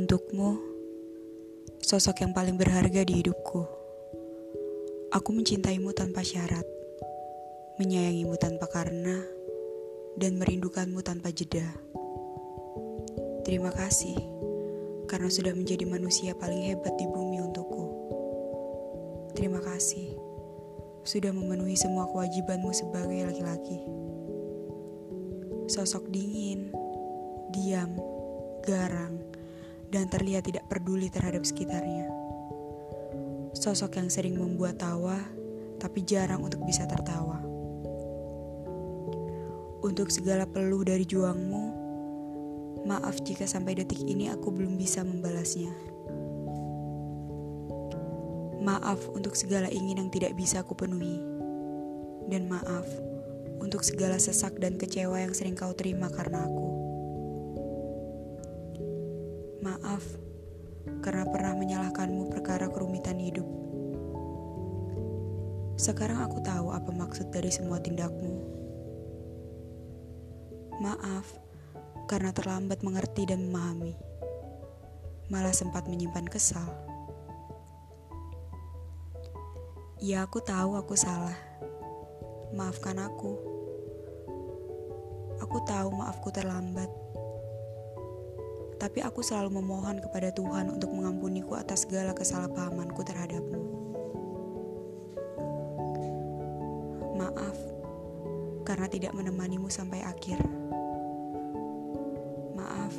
Untukmu, sosok yang paling berharga di hidupku. Aku mencintaimu tanpa syarat, menyayangimu tanpa karena, dan merindukanmu tanpa jeda. Terima kasih karena sudah menjadi manusia paling hebat di bumi untukku. Terima kasih sudah memenuhi semua kewajibanmu sebagai laki-laki. Sosok dingin, diam, garang, dan terlihat tidak peduli terhadap sekitarnya. Sosok yang sering membuat tawa, tapi jarang untuk bisa tertawa. Untuk segala peluh dari juangmu, maaf jika sampai detik ini aku belum bisa membalasnya. Maaf untuk segala ingin yang tidak bisa aku penuhi. Dan maaf untuk segala sesak dan kecewa yang sering kau terima karena aku. Maaf karena pernah menyalahkanmu perkara kerumitan hidup. Sekarang aku tahu apa maksud dari semua tindakmu. Maaf karena terlambat mengerti dan memahami. Malah sempat menyimpan kesal. Ya, aku tahu aku salah. Maafkan aku. Aku tahu maafku terlambat tapi aku selalu memohon kepada Tuhan untuk mengampuniku atas segala kesalahpahamanku terhadapmu. Maaf karena tidak menemanimu sampai akhir. Maaf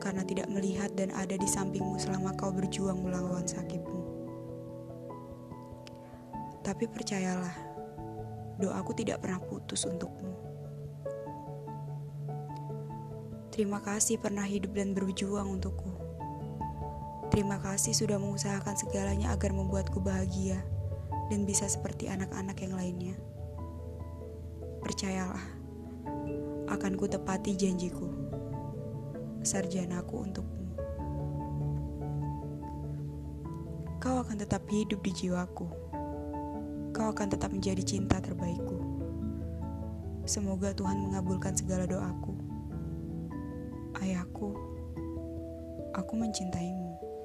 karena tidak melihat dan ada di sampingmu selama kau berjuang melawan sakitmu. Tapi percayalah, doaku tidak pernah putus untukmu. Terima kasih pernah hidup dan berjuang untukku. Terima kasih sudah mengusahakan segalanya agar membuatku bahagia dan bisa seperti anak-anak yang lainnya. Percayalah, akan ku tepati janjiku. Sarjanaku untukmu. Kau akan tetap hidup di jiwaku. Kau akan tetap menjadi cinta terbaikku. Semoga Tuhan mengabulkan segala doaku ayahku, aku mencintaimu.